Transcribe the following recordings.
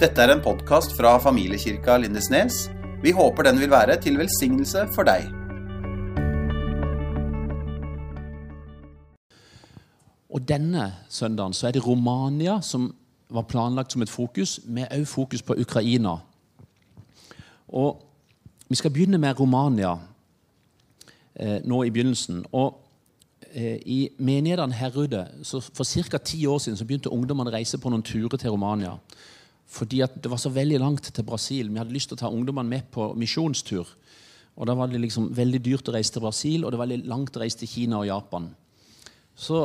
Dette er en podkast fra familiekirka Lindesnes. Vi håper den vil være til velsignelse for deg. Og denne søndagen så er det Romania som var planlagt som et fokus, med òg fokus på Ukraina. Og Vi skal begynne med Romania eh, nå i begynnelsen. Og eh, I menighetene her så For ca. ti år siden så begynte ungdommene å reise på noen turer til Romania. Fordi det var så veldig langt til Brasil. Vi hadde lyst til å ta ungdommene med på misjonstur. Og Da var det liksom veldig dyrt å reise til Brasil, og det var veldig langt å reise til Kina og Japan. Så,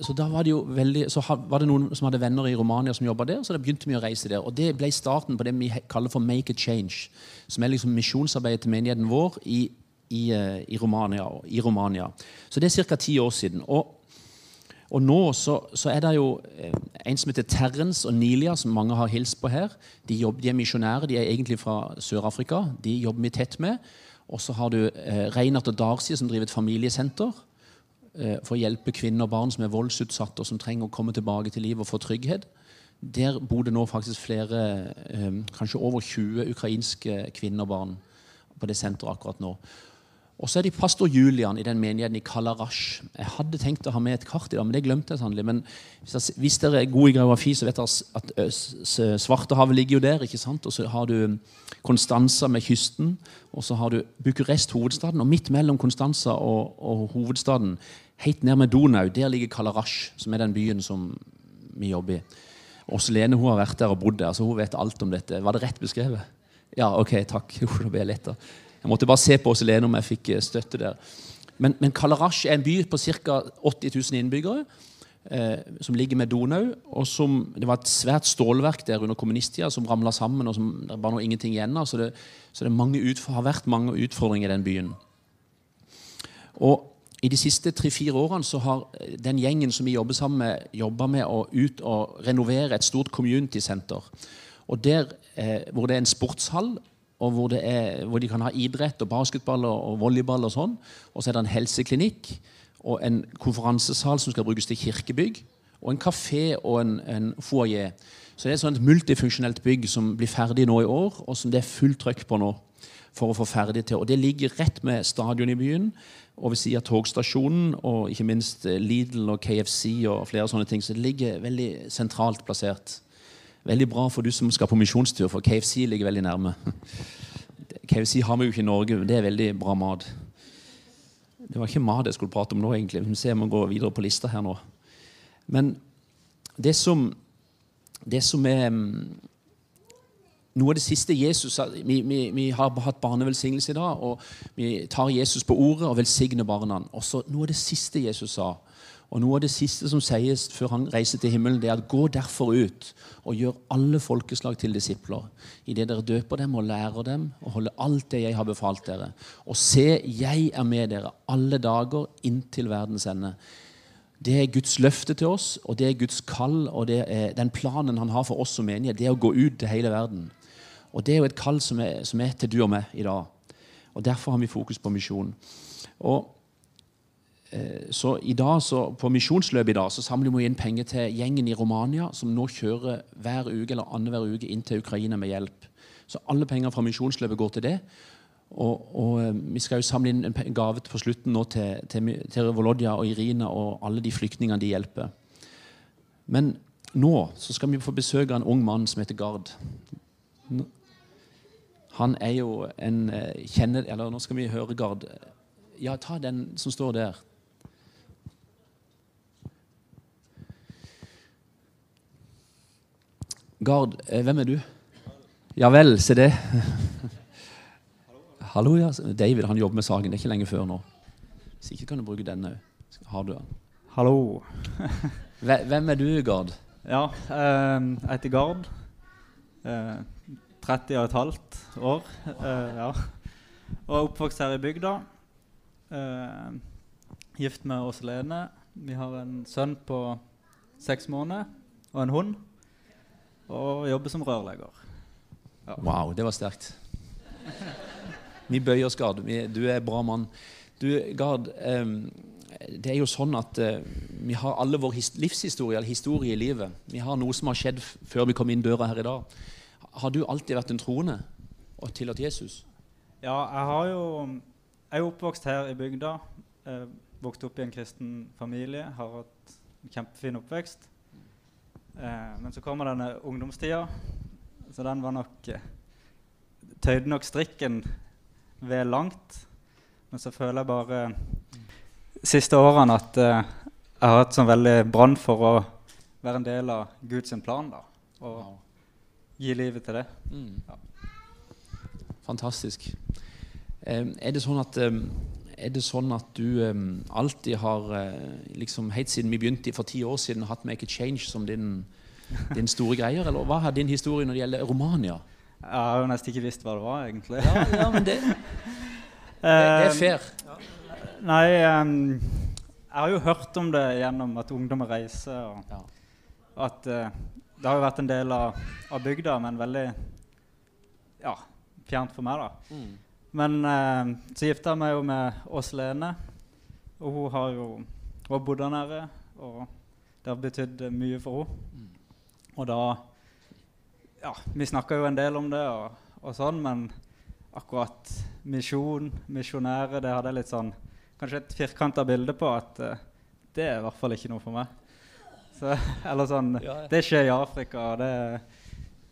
så, da var det jo veldig, så var det noen som hadde venner i Romania som jobba der, så da begynte vi å reise der. Og det ble starten på det vi kaller for Make a Change, som er liksom misjonsarbeidet til menigheten vår i, i, eh, i, Romania, i Romania, Så det er ca. ti år siden. Og, og nå så, så, er det jo eh, en som heter Terrence og Nilia, som mange har hilst på her. De, jobber, de er misjonærer, de er egentlig fra Sør-Afrika. De jobber vi tett med. Og så har du eh, Reinert og Darcy, som driver et familiesenter. Eh, for å hjelpe kvinner og barn som er voldsutsatte og som trenger å komme tilbake til livet og få trygghet. Der bor det nå faktisk flere, eh, kanskje over 20 ukrainske kvinner og barn på det senteret akkurat nå. Og så er det pastor Julian i den menigheten i Kalarash. Jeg hadde tenkt å ha med et kart i dag, men det glemte jeg sannelig. Men hvis, dere er gode i geografi, så vet dere at Svartehavet ligger jo der. ikke sant? Og så har du Konstanza med kysten. Og så har du Bucuresti, hovedstaden. Og midt mellom Konstanza og, og hovedstaden Helt ned med Donau der ligger Kalarash, som er den byen som vi jobber i. Også Lene hun har vært der og bodd der, så hun vet alt om dette. Var det rett beskrevet? Ja, ok, takk. Da ble jeg letta. Jeg måtte bare se på oss Lene om jeg fikk eh, støtte der. Men, men Kalarash er en by på ca. 80 000 innbyggere. Eh, som ligger med Donau. og som, Det var et svært stålverk der under kommunisttida som ramla sammen. og som Det var nå ingenting igjen av. Så det, så det har vært mange utfordringer i den byen. Og i de siste tre-fire årene så har den gjengen som vi jobber sammen med, jobba med å ut og renovere et stort community center. Og der, eh, Hvor det er en sportshall, og hvor, er, hvor, de kan ha idrett og basketball og, volleyball. Og sånn. Og så er det en helseklinikk og en konferansesal som skal brukes til kirkebygg. Og en kafé og en, en foajé. Så det er et multifunksjonelt bygg som blir ferdig nå i år, og som det er fullt trøkk på nå for å få ferdig til. Og Det ligger rett med stadion i byen og ved siden av togstasjonen, og ikke minst Lidl og KFC og flere sånne ting. Så det ligger veldig sentralt plassert. Veldig bra for du som skal på misjonstur, for KFC ligger veldig nærme. KFC har vi jo ikke i Norge, men det er veldig bra mat. Det var ikke mat jeg skulle prate om nå, egentlig. Vi ser om vi går videre på lista her nå. Men det som, det som er mm, noe av det siste Jesus vi, vi, vi, har hatt barnevelsignelse i dag, og vi tar Jesus på ordet og velsigner barna. Også noe av det siste Jesus sa, og noe av det siste som sies før han reiser til himmelen, det er at gå derfor ut og gjør alle folkeslag til disipler. Idet dere døper dem og lærer dem og holder alt det jeg har befalt dere. Og se, jeg er med dere alle dager inntil verdens ende. Det er Guds løfte til oss, og det er Guds kall, og det er den planen han har for oss som menighet. Det er å gå ut til hele verden. Og Det er jo et kall som er, som er, til du og meg i dag. Og Derfor har vi fokus på misjon. Og så i dag, så På misjonsløpet i dag så samler vi inn penger til gjengen i Romania, som nå kjører hver uke eller annenhver uke inn til Ukraina med hjelp. Så alle penger fra misjonsløpet går til det. Og, og, eh, Vi skal jo samle inn en gave på slutten nå til, til, til Volodya og Irina og alle de flyktningene de hjelper. Men nå så skal vi få besøk av en ung mann som heter Gard. Han er jo en eh, kjenner... Eller nå skal vi høre Gard. Ja, ta den som står der. Gard, eh, hvem er du? Ja vel, se det. Hallo, ja. David han jobber med saken. Det er ikke lenge før nå. Hvis ikke kan du bruke denne òg. Har du den? Hallo. Hvem er du, Gard? Ja, eh, jeg heter Gard. 30 og et halvt år. Eh, ja. Og oppvokst her i bygda. Uh, gift med Åse Lene. Vi har en sønn på seks måneder og en hund. Og jobber som rørlegger. Ja. Wow, det var sterkt. Vi bøyer oss, Gard. Du er bra mann. Du, Gard, um, det er jo sånn at uh, vi har alle vår livshistorie, eller historie i livet. Vi har noe som har skjedd før vi kom inn døra her i dag har du alltid vært en troende og tilhørt Jesus? Ja, jeg har jo Jeg er oppvokst her i bygda. Vokste vokst opp i en kristen familie. Har hatt en kjempefin oppvekst. Eh, men så kommer denne ungdomstida, så den var nok eh, Tøyde nok strikken ved langt. Men så føler jeg bare siste årene at eh, jeg har hatt sånn veldig brann for å være en del av Guds plan. da, Og gi livet til det. Mm. Ja. Fantastisk. Eh, er det sånn at eh, er det sånn at du eh, alltid har, eh, liksom helt siden vi begynte for ti år siden, hatt Make a Change som din, din store greier? Eller hva er din historie når det gjelder Romania? Jeg har jo nesten ikke visst hva det var, egentlig. Ja, ja men det, det, det er fair. Nei, em, jeg har jo hørt om det gjennom at ungdommer reiser. Og Ja. at eh, det har jo vært en del av, av bygda, men veldig ja, fjernt for meg, da. Mm. Men eh, så gifta jeg meg jo med Åse Lene, og hun har jo hun bodd der nede. Og det har betydd mye for henne. Og da Ja, vi snakka jo en del om det og, og sånn, men akkurat misjon, misjonære, det hadde jeg litt sånn Kanskje et firkanta bilde på at eh, det er i hvert fall ikke noe for meg. Så, eller sånn Ja, ja. Det skjer i Afrika, det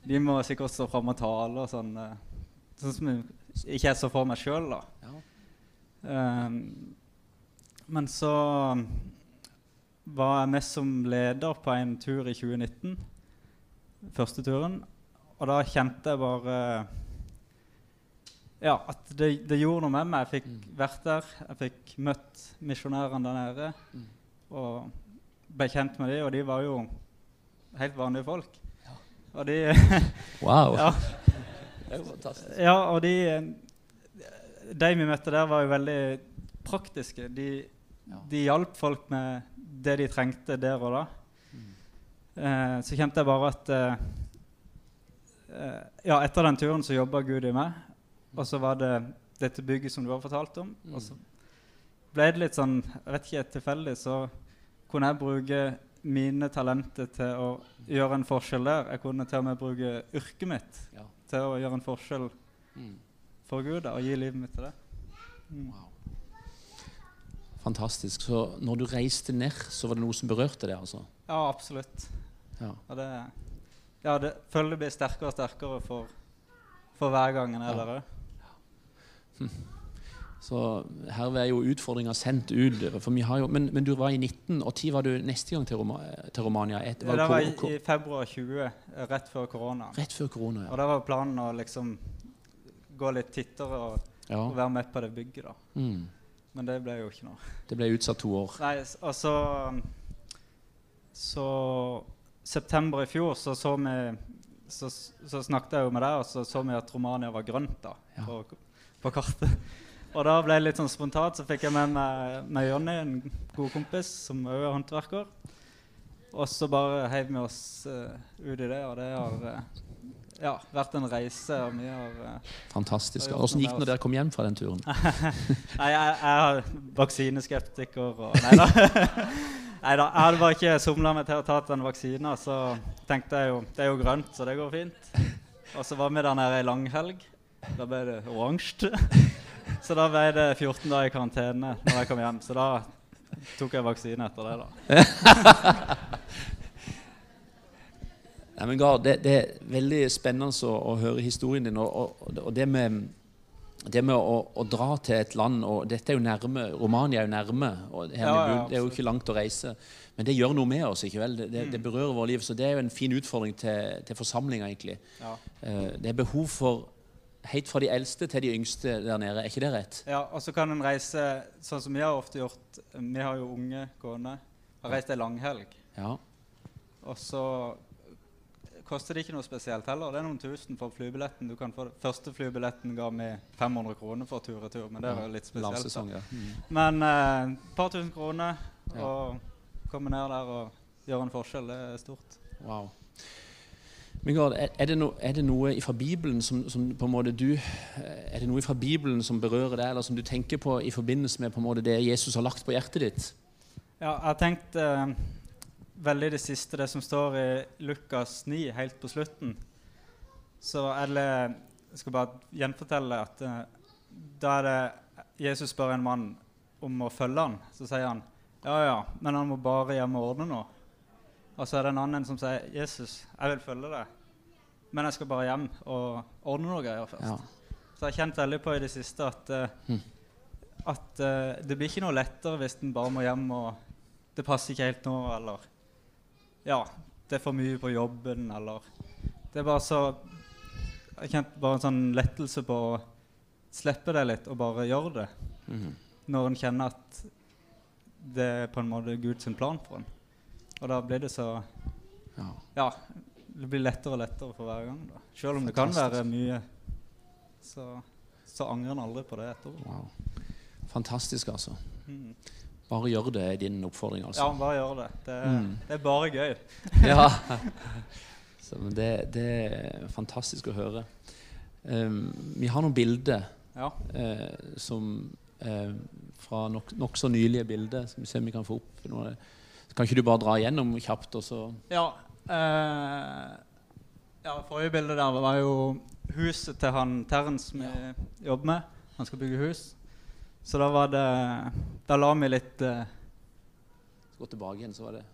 De må sikkert stå fram og tale og sånn. eh, Sånn som jeg ikke jeg så for meg sjøl, da. Ja. Um, men så var jeg med som leder på en tur i 2019. Første turen. Og da kjente jeg bare Ja, at det, det gjorde noe med meg. Jeg fikk vært der. Jeg fikk møtt misjonærene der nede. Og ble kjent med dem, og de var jo helt vanlige folk. Og de Wow. Ja. Det er jo fantastisk. Ja, og de De vi møtte der, var jo veldig praktiske. De, Ja. de hjalp folk med det de trengte der og da. Eh, så kjente jeg bare at eh, eh, Ja, etter den turen så jobba Gud i meg. Og så var det dette bygget som du har fortalt om. Og så ble det litt sånn Jeg vet ikke, tilfeldig så kunne jeg bruke mine talenter til å gjøre en forskjell der. Jeg kunne til og med bruke yrket mitt Ja. Til å gjøre en forskjell Mm. for Gud og gi livet mitt til det. Mm. Wow. Fantastisk. Så når du reiste ned, så var det noe som berørte deg? altså? Ja, absolutt. Ja. Og det, ja, det føler det blir sterkere og sterkere for, for hver gang en er Ja. der òg. Så herved er jo utfordringa sendt ut. For vi har jo, men, men du var i 19, og når var du neste gang til, Roma, til Romania? Et, Det var i, i februar 20, eh, rett før korona. Rett før korona, ja. Og da var planen å liksom gå litt tittere og, ja. og være med på det bygget, da. Mm. Men det ble jo ikke noe. Det ble utsatt to år. Nei, og så Så september i fjor så så vi så, så snakket jeg jo med deg, og så så vi at Romania var grønt da, Ja. på, på kartet. Og da ble det litt sånn spontant, så fikk jeg med meg, med Jonny, en god kompis som òg er håndverker. Og så bare heiv vi oss uh, ut i det, og det har uh, ja, vært en reise. og vi har... Uh, Fantastisk. Åssen gikk det når dere kom hjem fra den turen? Nei, jeg, jeg er vaksineskeptiker og Nei da. Nei da. Jeg hadde bare ikke somla meg til å ta den vaksina, så tenkte jeg jo det er jo grønt, så det går fint. Og så var vi der nede i langhelg. Da ble det oransje. Så da ble det 14 dager i karantene når jeg kom hjem. Så da tok jeg vaksine etter det, da. Nei, men Gard, det, det er veldig spennende å, å høre historien din. Og, og, og det med, det med å, å dra til et land og Dette er jo nærme, Romania er jo nærme. og Ja, ja, Det er jo. Mm. ikke langt å reise. Men det gjør noe med oss. ikke vel? Det, det, det berører vårt liv. Så det er jo en fin utfordring til, til forsamlinga, egentlig. Ja. Eh, Det er behov for helt fra de eldste til de yngste der nede. Er ikke det rett? ja og så kan en reise sånn som vi har ofte gjort. Vi har jo unge gående. Har reist ei langhelg. Ja. Og så koster det ikke noe spesielt heller. Det er noen tusen for flybilletten. Du kan få Første flybilletten ga vi 500 kroner for tur-retur, men det var litt spesielt. Ja. Mm. Men eh, et par tusen kroner Ja. og komme ned der og gjøre en forskjell, det er stort. Wow. Men er, er, det no, er det noe fra Bibelen som, som på en måte du eh, Er det noe fra Bibelen som berører deg, eller som du tenker på i forbindelse med på en måte det Jesus har lagt på hjertet ditt? Ja, jeg har tenkt eh, veldig det siste, det som står i Lukas 9, helt på slutten. så eller, Jeg skal bare gjenfortelle at eh, da er det Jesus spør en mann om å følge han, så sier han ja, ja, men han må bare hjem og ordne noe. Og så er det en annen som sier Jesus, jeg vil følge deg, men jeg skal bare hjem og ordne noen greier først. Ja. Så jeg har kjent veldig på i det siste at, eh, at uh, det blir ikke noe lettere hvis en bare må hjem og det passer ikke helt nå, eller ja, det er for mye på jobben, eller Det er bare så Jeg har kjent bare en sånn lettelse på å slippe det litt og bare gjøre det. Mm. Når en kjenner at det er på en måte Guds plan for en. Og da blir det så ja. Ja, det blir lettere og lettere for hver gang. da. Selv om det kan være mye, så, så angrer en aldri på det etterpå. Wow. Fantastisk, altså. Mm. Bare gjør det, er din oppfordring, Ja, altså. bare gjør det. Det, Mm. det er bare gøy. Ja. Så, men det, det er fantastisk å høre. Um, vi har noen bilder Ja. uh, som uh, fra nok- så nylige bilder. Skal vi se om vi kan få opp noe. Kan ikke du bare dra igjennom kjapt, og så Ja, eh, ja, forrige bilde der var jo huset til han Terence vi jobber med. Han skal bygge hus. Så da var det Da la vi litt eh, gå tilbake igjen, så var det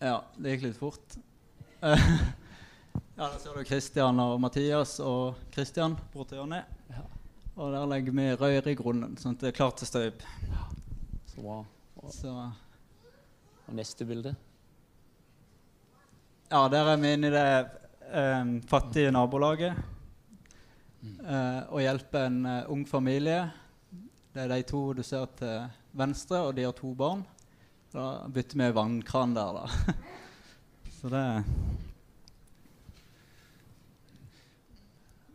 Ja, det gikk litt fort. Ja, Der ser du Christian og Mathias og Christian, bror til Jonny. Ja. Og der legger vi rør i grunnen, sånn at det er klart til støyp. så bra. Så og neste bilde. ja, der er vi inne i det um, fattige nabolaget. Eh, og hjelper en uh, ung familie. Det er de to du ser til venstre, og de har to barn. Da bytter vi vannkran der, da. Så det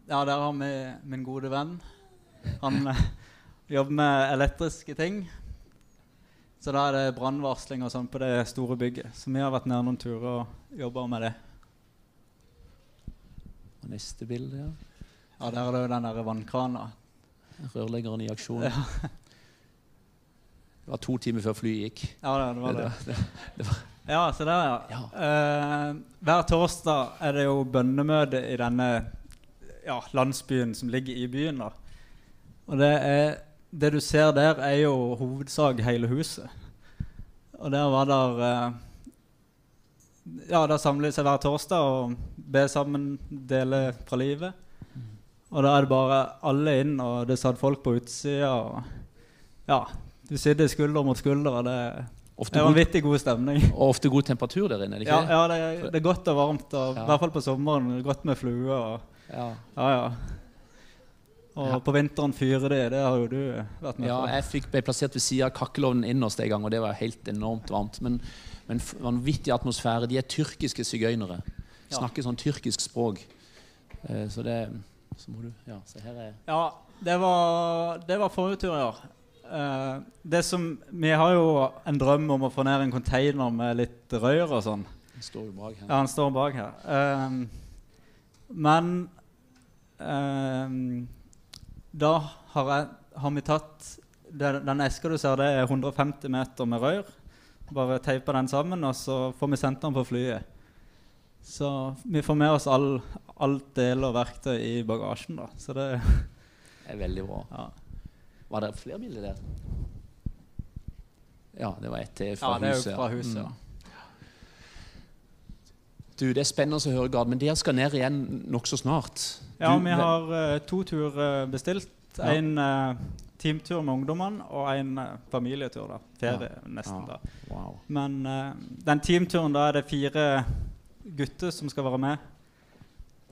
Ja, der har vi min gode venn. Han jobber med elektriske ting. Så da er det brannvarsling og sånn på det store bygget. Så vi har vært nede noen turer og jobba med det. Og neste bilde, ja. Ja, der er det jo den der vannkrana. Rørleggeren i aksjon. Ja. Det var to timer før flyet gikk. Ja, det, det var det. Det- Ja, se der, ja. Ja. Uh, hver torsdag er det jo bønnemøte i denne ja, landsbyen som ligger i byen. da. Og det, er, det du ser der, er jo hovedsak hele huset. Og der var der eh, Ja, der samler de seg hver torsdag og ber sammen, deler fra livet. Og da er det bare alle inn, og det satt folk på utsida. Og ja, du sitter skulder mot skulder, og det Ofte det er god, vanvittig god stemning. og ofte god temperatur der inne, Ja, ja det, er, det er godt og varmt. Og, Ja. I hvert fall på sommeren. Godt med flue. Og, Ja. ja, ja. Og Ja. på vinteren fyrer det. Det har jo du vært med Ja, på. jeg fikk, ble plassert ved siden av kakkelovnen innerst en gang, og det var helt enormt varmt. Men, men vanvittig atmosfære. De er tyrkiske sigøynere. Ja. Snakker sånn tyrkisk språk. Eh, så det så må du, Ja, se her er Ja, det var, det var forrige tur, ja. Eh, det som, vi har jo en drøm om å få ned en container med litt rør og sånn. Den står jo bak her. Ja, han står bak her. Ehm, men ehm, da har, jeg, har vi tatt den, den eska du ser, det er 150 meter med rør. Bare teipa den sammen, og så får vi sendt den på flyet. Så vi får med oss all, alt del og verktøy i bagasjen, da. Så det Det er veldig bra. Ja, Var det flere bilder der? Ja, det var ett til fra ja det er huset. jo fra huset, Mm. ja. Du, Det er spennende å høre, Gard, men dere skal ned igjen nokså snart. Ja, Du- vi har uh, to turer bestilt. Ja. En uh, teamtur med ungdommene og en uh, familietur. da. Ferie, nesten. Ja. da. Wow. Men eh, den teamturen, da er det fire gutter som skal være med.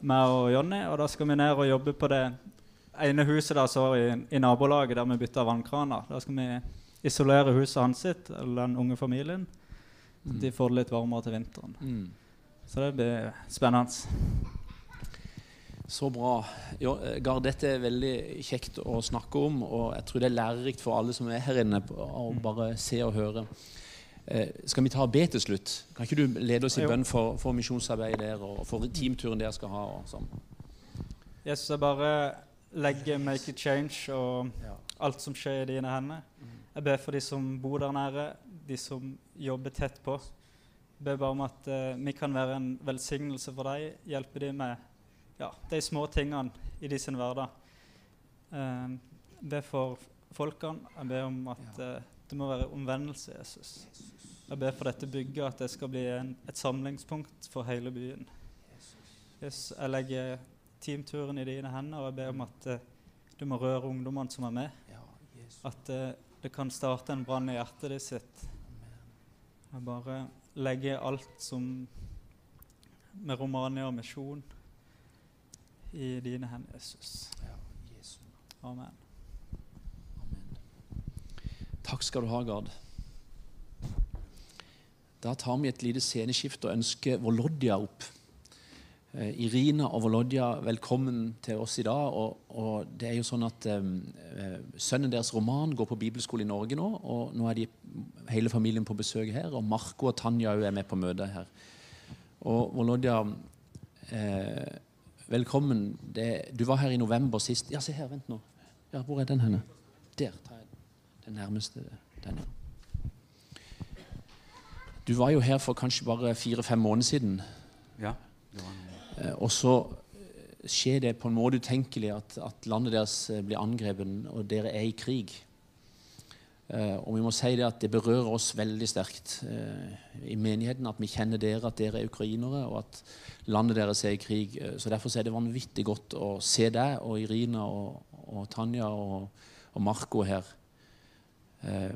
Meg og Jonny. Og da skal vi ned og jobbe på det ene huset der så i, i nabolaget der vi bytta vannkraner. Da skal vi isolere huset hans sitt, eller den unge familien. Så de får det litt varmere til vinteren. Mm. Så det blir spennende. Så bra. Jo, eh, Gard, dette er veldig kjekt å snakke om, og jeg tror det er lærerikt for alle som er her inne, å bare se og høre. Eh, skal vi ta B be til slutt? Kan ikke du lede oss i bønn for, for misjonsarbeidet der, og for teamturen dere skal ha? Og sånn? Jesus, jeg bare legger 'make a change' og alt som skjer i dine hender. Jeg ber for de som bor der nære, de som jobber tett på. Ber bare om at eh, vi kan være en velsignelse for deg, hjelpe dem med ja, de små tingene i de sin hverdag. Eh, be for folkene. Jeg ber om at eh, det må være omvendelse, Jesus. Jeg ber for dette bygget, at det skal bli en, et samlingspunkt for hele byen. Jesus, jeg legger teamturen i dine hender, og jeg ber om at eh, du må røre ungdommene som er med. At eh, det kan starte en brann i hjertet ditt. Jeg bare legger alt som med Romania og misjon i dine hender, Jesus. Ja, Jesu. Amen. Amen. Takk skal du ha, Gard. Da tar vi et lite sceneskift og ønsker Volodja opp. Eh, Irina og Volodja, velkommen til oss i dag. Og, og det er jo sånn at eh, Sønnen deres Roman går på bibelskole i Norge nå. og Nå er de hele familien på besøk her. Og Marco og Tanja er med på møtet her. Og Volodja, eh, velkommen. Det, du var her i november sist. Ja, se her, vent nå. Ja, Hvor er den henne? Der tar jeg den. Den nærmeste. Den, ja. Du var jo her for kanskje bare fire-fem måneder siden. Ja. Det var en, Eh, Og så eh, skjer det på en måte utenkelig at, at landet deres eh, blir angrepet, og dere er i krig. Eh, Og vi må si det at det berører oss veldig sterkt eh, i menigheten at vi kjenner dere, at dere er ukrainere, og at landet deres er i krig. Eh, Så Derfor er det vanvittig godt å se deg og Irina og, og Tanja og, og Marco her. Eh,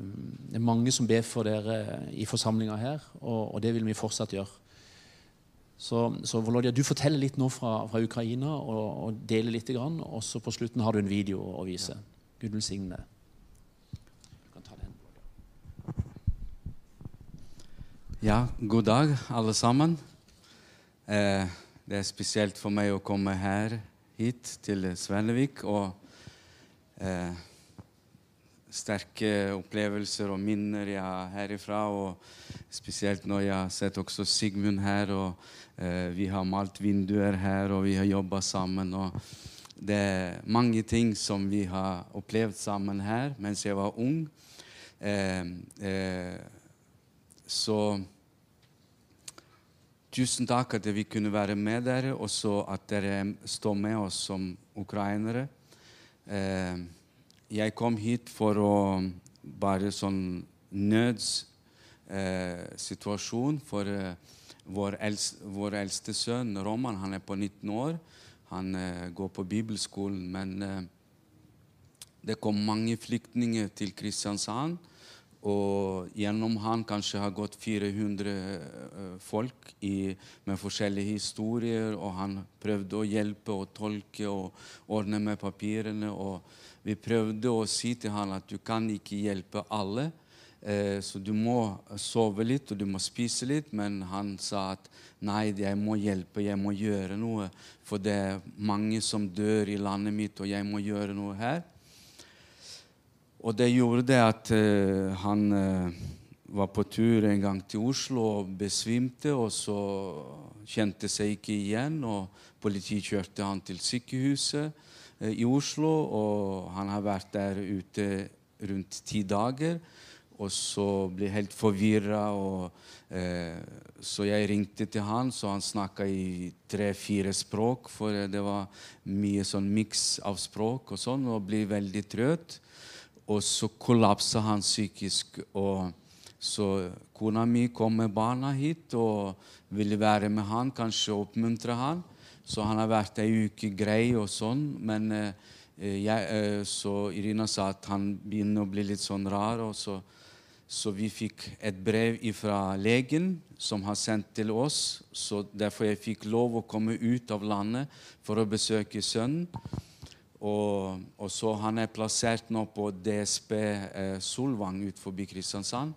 Det er mange som ber for dere i forsamlinga her, og, og det vil vi fortsatt gjøre. Så, så Volodya, du forteller litt nå fra, fra Ukraina og, og deler litt. Grann, og så på slutten har du en video å vise. Gud velsigne deg. Ja, god dag, alle sammen. Eh, det er spesielt for meg å komme her hit til Svelvik Og eh, sterke opplevelser og minner jeg har herifra. Og spesielt når jeg har sett også Sigmund her. og eh, Vi har malt vinduer her, og vi har jobba sammen. og det er mange ting som vi har opplevd sammen her mens jeg var ung. Eh, eh, så tusen takk at vi kunne være med dere, og så at dere står med oss som ukrainere. Eh, jeg kom hit for å bare sånn nødssituasjon for eh, vår, eldste, vår eldste sønn Roman. Han er på 19 år. Han eh, går på bibelskolen, men eh, det kom mange flyktninger til Kristiansand. Og gjennom han kanskje har gått 400 eh, folk i, med forskjellige historier. Og han prøvde å hjelpe og tolke og ordne med papirene. Og vi prøvde å si til han at du kan ikke hjelpe alle. Eh, så du må sove litt og du må spise litt. Men han sa at nei, jeg må hjelpe, jeg må gjøre noe. For det er mange som dør i landet mitt, og jeg må gjøre noe her. Og det gjorde at eh, han eh, var på tur en gang til Oslo og besvimte, og så kjente seg ikke igjen. og Politiet kjørte han til sykehuset eh, i Oslo, og han har vært der ute rundt ti dager. Og så ble jeg helt forvirra. Eh, så jeg ringte til han, så han snakka i tre-fire språk. For det var mye sånn miks av språk og sånn, og ble veldig trøtt. Og så kollapsa han psykisk. og Så kona mi kom med barna hit og ville være med han, kanskje oppmuntre han. Så han har vært ei uke grei og sånn. Men eh, jeg, eh, så Irina sa at han begynner å bli litt sånn rar. og så, så vi fikk et brev fra legen som har sendt til oss. så Derfor jeg fikk lov å komme ut av landet for å besøke sønnen. Og, og, så Han er plassert nå på DSB eh, Solvang utenfor Kristiansand.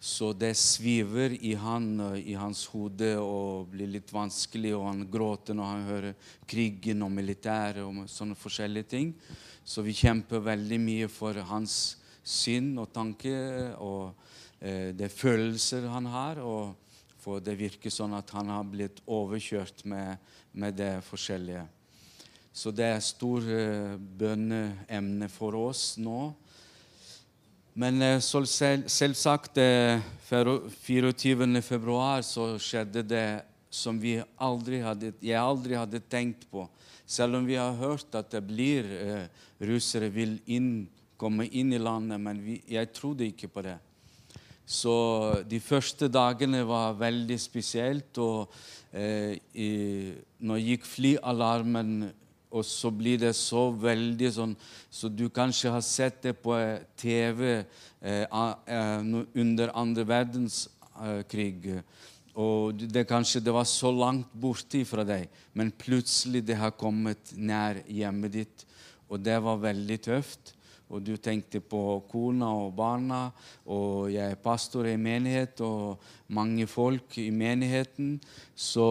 Så det sviver i, han, i hans hode og blir litt vanskelig, og han gråter når han hører krigen og militæret og sånne forskjellige ting. Så vi kjemper veldig mye for hans sinn og tanke og eh, det følelser han har. og For det virker sånn at han har blitt overkjørt med, med det forskjellige. Så det er stor uh, bønneemne for oss nå. Men selv, selvsagt, uh, 24. februar så skjedde det som vi aldri hadde, jeg aldri hadde tenkt på. Selv om vi har hørt at det blir eh, russere vil inn, komme inn i landet, men vi, jeg trodde ikke på det. Så de første dagene var veldig spesielt. Og eh, i, når gikk flyalarmen, og så blir det så veldig sånn Så du kanskje har sett det på TV eh, eh, under andre verdenskrig. Og det kanskje det var så langt borte fra deg, men plutselig det har kommet nær hjemmet ditt. Og det var veldig tøft og du tenkte på kona og barna, og jeg er pastor i menighet og mange folk i menigheten, så,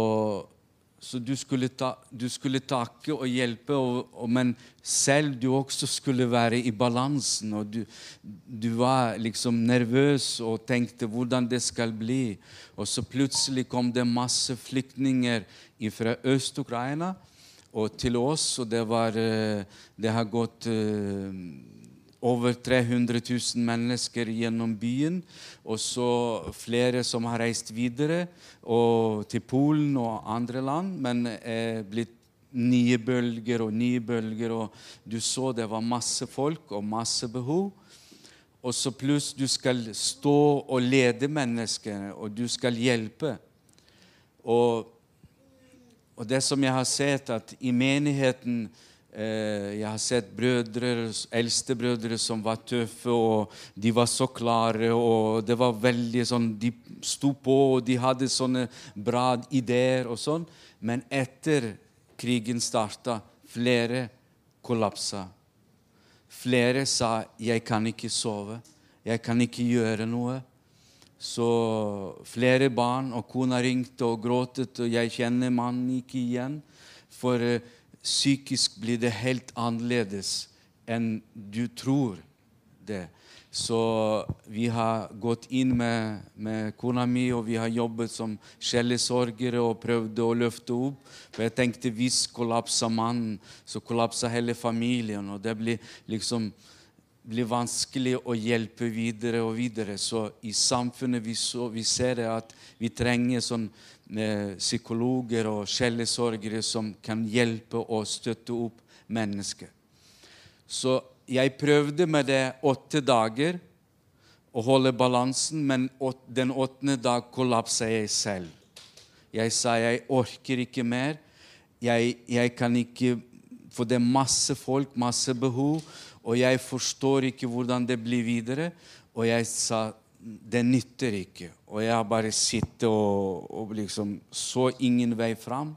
så du, skulle ta, du, skulle takke og hjelpe, og, og, men selv du også skulle være i balansen. Og du, du, var liksom nervøs og tenkte hvordan det skal bli. Og så plutselig kom det masse flyktninger fra Øst-Ukraina og til oss, og det, var, eh, det har gått eh, over 300 000 mennesker gjennom byen. Og så flere som har reist videre til Polen og andre land, men er blitt nye bølger og nye bølger. Og du så det var masse folk og masse behov. Og så pluss du skal stå og lede menneskene, og du skal hjelpe. Og, og det som jeg har sett, at i menigheten Eh, jeg har sett brødre, eldstebrødre som var tøffe, og de var så klare. og det var veldig sånn, De sto på, og de hadde sånne bra ideer og sånn. Men etter krigen starta, flere kollapsa. Flere sa 'jeg kan ikke sove', 'jeg kan ikke gjøre noe'. Så flere barn og kona ringte og gråtet, og jeg kjenner mannen ikke igjen. For uh, psykisk blir det helt annerledes enn du tror det. Så vi har gått inn med, med kona mi, og vi har jobbet som sjelesorgere og prøvd å løfte opp. For jeg tenkte hvis kollapser mannen, så kollapser hele familien. Og det blir liksom blir vanskelig å hjelpe videre og videre. Så i samfunnet vi, så, vi ser det at vi trenger sånn psykologer og sjelesorgere som kan hjelpe og støtte opp mennesker. Så jeg prøvde med det åtte dager å holde balansen, men den åttende dag kollapsa jeg selv. Jeg sa jeg orker ikke mer. Jeg, jeg kan ikke For det er masse folk, masse behov, og jeg forstår ikke hvordan det blir videre. Og jeg sa det nytter ikke. Og jeg bare sitter og, og liksom så ingen vei fram.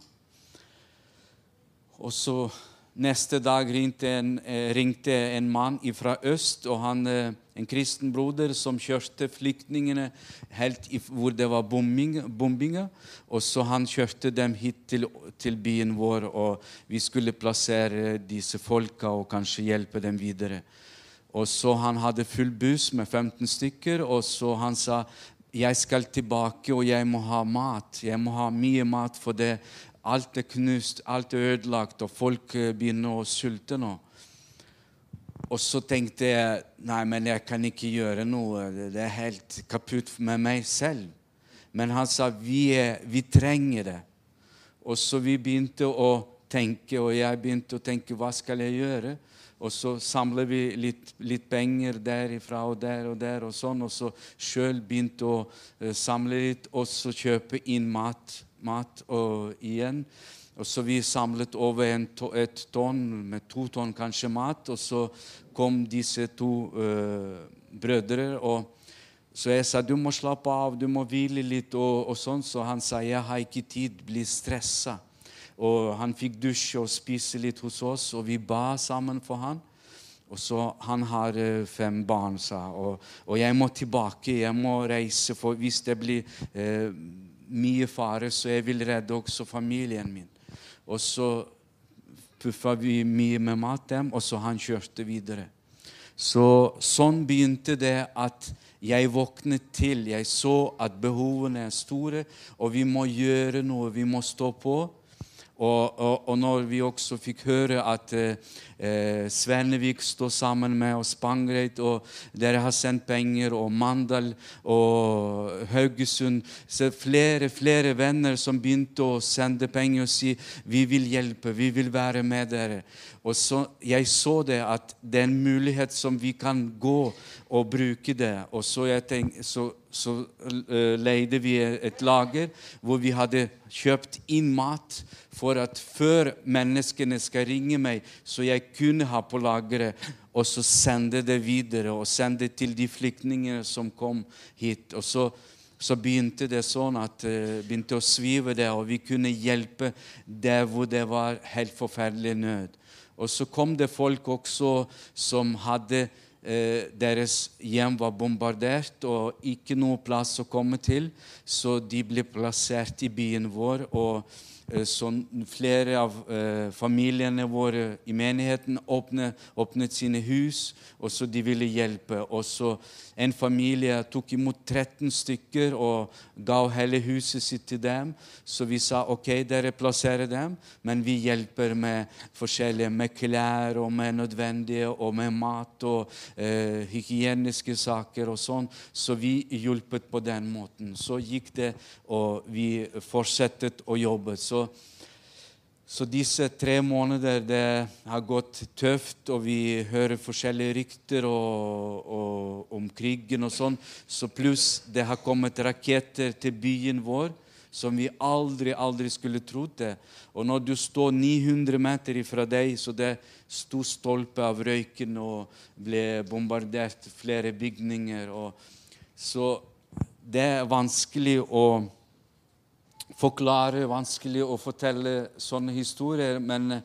Og så neste dag ringte en, eh, ringte en mann fra øst, og han, eh, en kristen broder som kjørte flyktningene helt i, hvor det var bombing, bombinger. Og så han kjørte dem hit til, til, byen vår, og vi skulle plassere disse folka og kanskje hjelpe dem videre. Og så Han hadde full buss med 15 stykker, og så han sa jeg skal tilbake, og jeg må ha mat. Jeg må ha mye mat, for det, alt er knust, alt er ødelagt, og folk eh, begynner å sulte nå. Og så tenkte jeg nei, men jeg kan ikke gjøre noe. Det er helt kaputt med meg selv. Men han sa vi, vi trenger det. Og så vi begynte å tenke, og jeg begynte å tenke hva skal jeg gjøre? Og så samler vi litt, litt penger derifra og der og der, og sånn, og så sjøl begynte å uh, samle litt, og så kjøpe inn mat, mat og, igjen. Og så Vi samlet over to, et tonn, med to tonn kanskje mat, og så kom disse to uh, brødre. og så jeg sa du må slappe av, du må hvile litt. og, og sånn, Så han sa jeg har ikke tid, bli stressa. Og han fikk dusje og spise litt hos oss, og vi ba sammen for han. Og så Han har eh, fem barn, sa og, og jeg må tilbake, jeg må reise. For hvis det blir eh, mye fare, så jeg vil redde også familien min. Og så puffa vi mye med mat dem, og så han kjørte videre. Så Sånn begynte det at jeg våknet til. Jeg så at behovene er store, og vi må gjøre noe. Vi må stå på. Og, og, og når vi også fikk høre at eh, eh, Svennevik står sammen med oss, Spangreit, og dere har sendt penger, og Mandal og Haugesund Så flere, flere venner som begynte å sende penger og si vi vil hjelpe, vi vil være med dere. Og så, Jeg så det at det er en mulighet som vi kan gå og bruke det. Og så, tenk, så, så uh, leide vi et lager hvor vi hadde kjøpt inn mat for at før menneskene skal ringe meg, så jeg kunne ha på lageret, og så sende det videre og sende det til de flyktningene som kom hit. Og så, så begynte det sånn at uh, begynte å svive det, og vi kunne hjelpe der hvor det var helt forferdelig nød. Og så kom det folk også som hadde eh, Deres hjem var bombardert og ikke noe plass å komme til, så de ble plassert i byen vår. og Eh, flere av eh, familiene våre i menigheten åpnet, åpnet sine hus, og så de ville hjelpe. Og så en familie tok imot 13 stykker og ga hele huset sitt til dem. Så vi sa ok, dere plasserer dem, men vi hjelper med forskjellige med klær og med nødvendige og med mat og eh, hygieniske saker og sånn. Så vi hjulpet på den måten. Så gikk det, og vi fortsatte å jobbe. Så så, disse tre måneder det har gått tøft, og vi hører forskjellige rykter og, og, om krigen og sånn. Så pluss det har kommet raketter til byen vår som vi aldri, aldri skulle trodd det. Og når du står 900 meter ifra deg, så det sto stolpe av røyken og ble bombardert flere bygninger. Og så det er vanskelig å forklare, vanskelig å fortelle sånne historier, men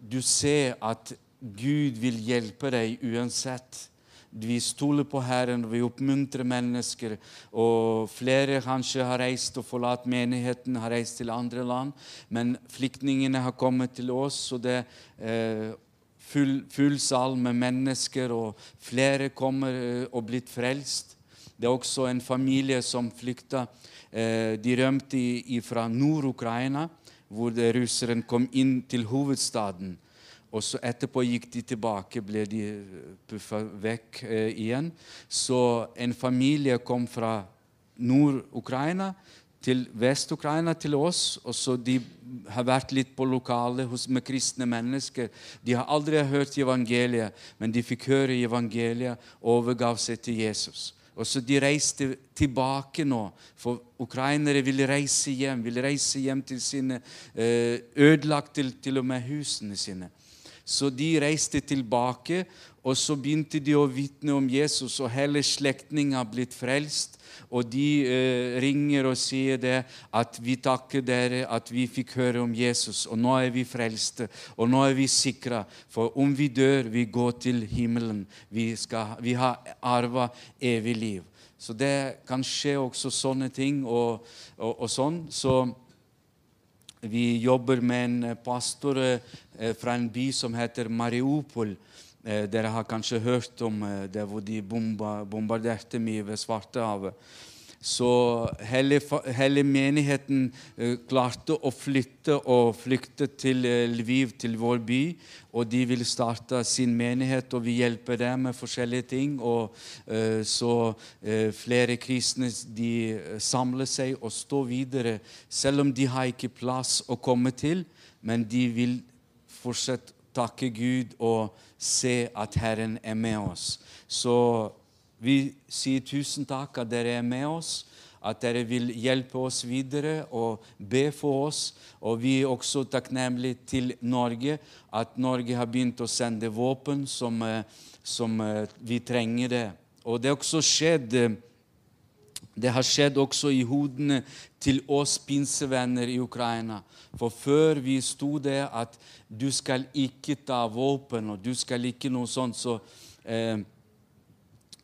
du ser at Gud vil hjelpe deg uansett. Vi stoler på Herren, vi oppmuntrer mennesker. Og flere kanskje har reist og forlatt menigheten, har reist til andre land. Men flyktningene har kommet til oss, og det er eh, full, full sal med mennesker, og flere kommer eh, og blitt frelst. Det er også en familie som flykta Eh, de rømte fra Nord-Ukraina, hvor russeren kom inn til hovedstaden. Og så etterpå gikk de tilbake, ble de eh, puffa vekk eh, igjen. Så en familie kom fra Nord-Ukraina til Vest-Ukraina til oss. og så De har vært litt på lokalet med kristne mennesker. De har aldri hørt evangeliet, men de fikk høre evangeliet og overgav seg til Jesus. Og så De reiste tilbake nå, for ukrainere ville reise hjem. Ville reise hjem til sine eh, Ødelagt til, til og med husene sine. Så de reiste tilbake, og så begynte de å vitne om Jesus, og hele slektningen har blitt frelst. Og de eh, ringer og sier det at vi takker dere at vi fikk høre om Jesus, og nå er vi frelste, og nå er vi sikra. For om vi dør, vi går til himmelen. Vi, skal, vi har arva evig liv. Så det kan skje også sånne ting og, og, og sånn. Så vi jobber med en pastor eh, fra en by som heter Mariupol. Eh, dere har kanskje hørt om eh, det hvor de bomba, bombarderte mye ved Svartehavet. Så hele, menigheten eh, klarte å flytte og flykte til Lviv, til vår by. Og de vil starte sin menighet, og vi hjelper dem med forskjellige ting. Og så flere kristne de samler seg og står videre, selv om de har ikke plass å komme til. Men de vil fortsette takke Gud og se at Herren er med oss. Så vi sier tusen takk at dere er med oss, at dere vil hjelpe oss videre og be for oss. Og vi er også takknemlige til Norge, at Norge har begynt å sende våpen som, eh, som eh, vi trenger det. Og det er også skjedd eh, det har skjedd også i hodene til oss pinsevenner i Ukraina. For før vi sto det at du skal ikke ta våpen, og du skal ikke noe sånt, så eh,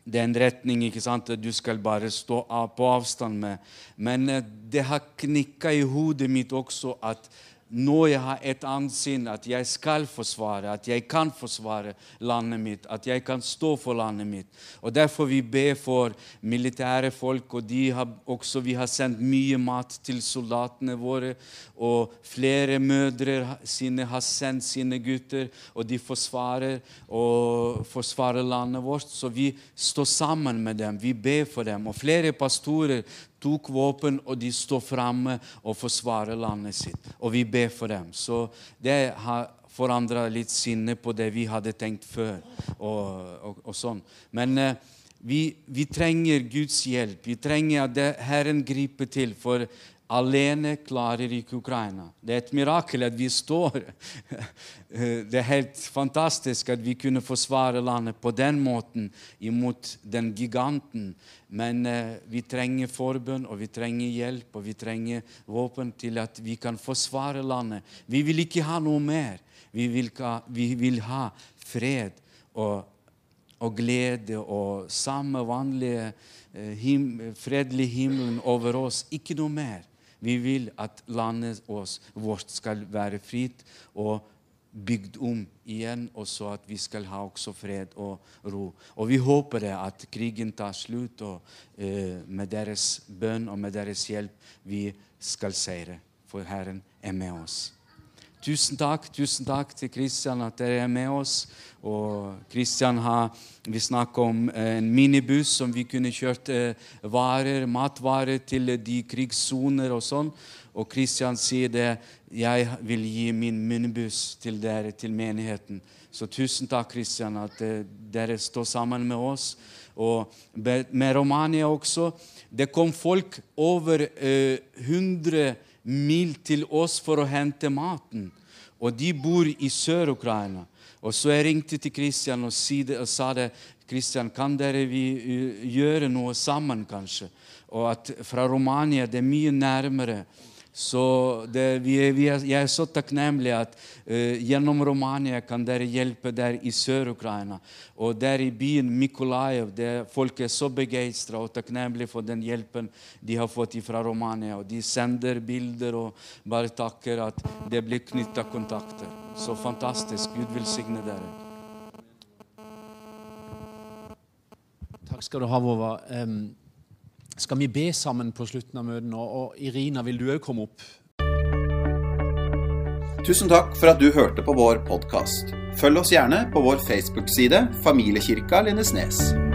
det er en retning ikke sant, du skal bare stå på avstand med. Men eh, det har knikka i hodet mitt også at nå jeg har et ansyn, at jeg skal forsvare, at jeg kan forsvare landet mitt, at jeg kan stå for landet mitt. Og Derfor vi ber for militære folk, og har også, vi har sendt mye mat til soldatene våre. Og flere mødre sine har sendt sine gutter, og de forsvarer og forsvarer landet vårt. Så vi står sammen med dem, vi ber for dem. Og flere pastorer tok våpen, og de står framme og forsvarer landet sitt. Og vi ber for dem. Så det har forandra litt sinne på det vi hadde tenkt før. og, og, og sånn. Men eh, vi, vi, trenger Guds hjelp. Vi trenger at Herren griper til. For alene klarer ikke Ukraina. Det er et mirakel at vi står. Det er helt fantastisk at vi kunne forsvare landet på den måten imot den giganten. Men eh, vi trenger forbønn, og vi trenger hjelp, og vi trenger våpen til at vi kan forsvare landet. Vi vil ikke ha noe mer. Vi vil, ha, vi vil ha fred og, og, glede og samme vanlige eh, him, fredelige himmelen over oss. Ikke noe mer. Vi vil at landet vårt skal være fritt og bygd om igjen, og så at vi skal ha også fred og ro. Og vi håper det at krigen tar slutt, og eh, med deres bønn og med deres hjelp vi skal seire. For Herren er med oss. Tusen takk tusen takk til Kristian at dere er med oss. Og Kristian har Vi snakker om eh, en minibuss som vi kunne kjørt eh, varer, matvarer til de krigssoner og sånn. Og Kristian sier det. Jeg vil gi min minibuss til dere, til menigheten. Så tusen takk, Kristian, at eh, dere står sammen med oss. Og med Romania også. Det kom folk over 100 mil til oss for å hente maten. Og de bor i Sør-Ukraina. Og så jeg ringte til Kristian og, sa det. Kristian, kan dere vi gjøre noe sammen, kanskje? Og at fra Romania det er mye nærmere. Så det, vi er, vi er, jeg er så takknemlig at uh, gjennom Romania kan dere hjelpe der i Sør-Ukraina. Og der i byen Mikolajev. folk er så begeistra og takknemlige for den hjelpen de har fått fra Romania. Og de sender bilder og bare takker at det blir knytta kontakter. Så fantastisk. Gud velsigne dere. Takk skal du ha, Vova. Um skal vi be sammen på slutten av møtet nå. Og Irina, vil du òg komme opp? Tusen takk for at du hørte på vår podkast. Følg oss gjerne på vår Facebook-side Familiekirka Lindesnes.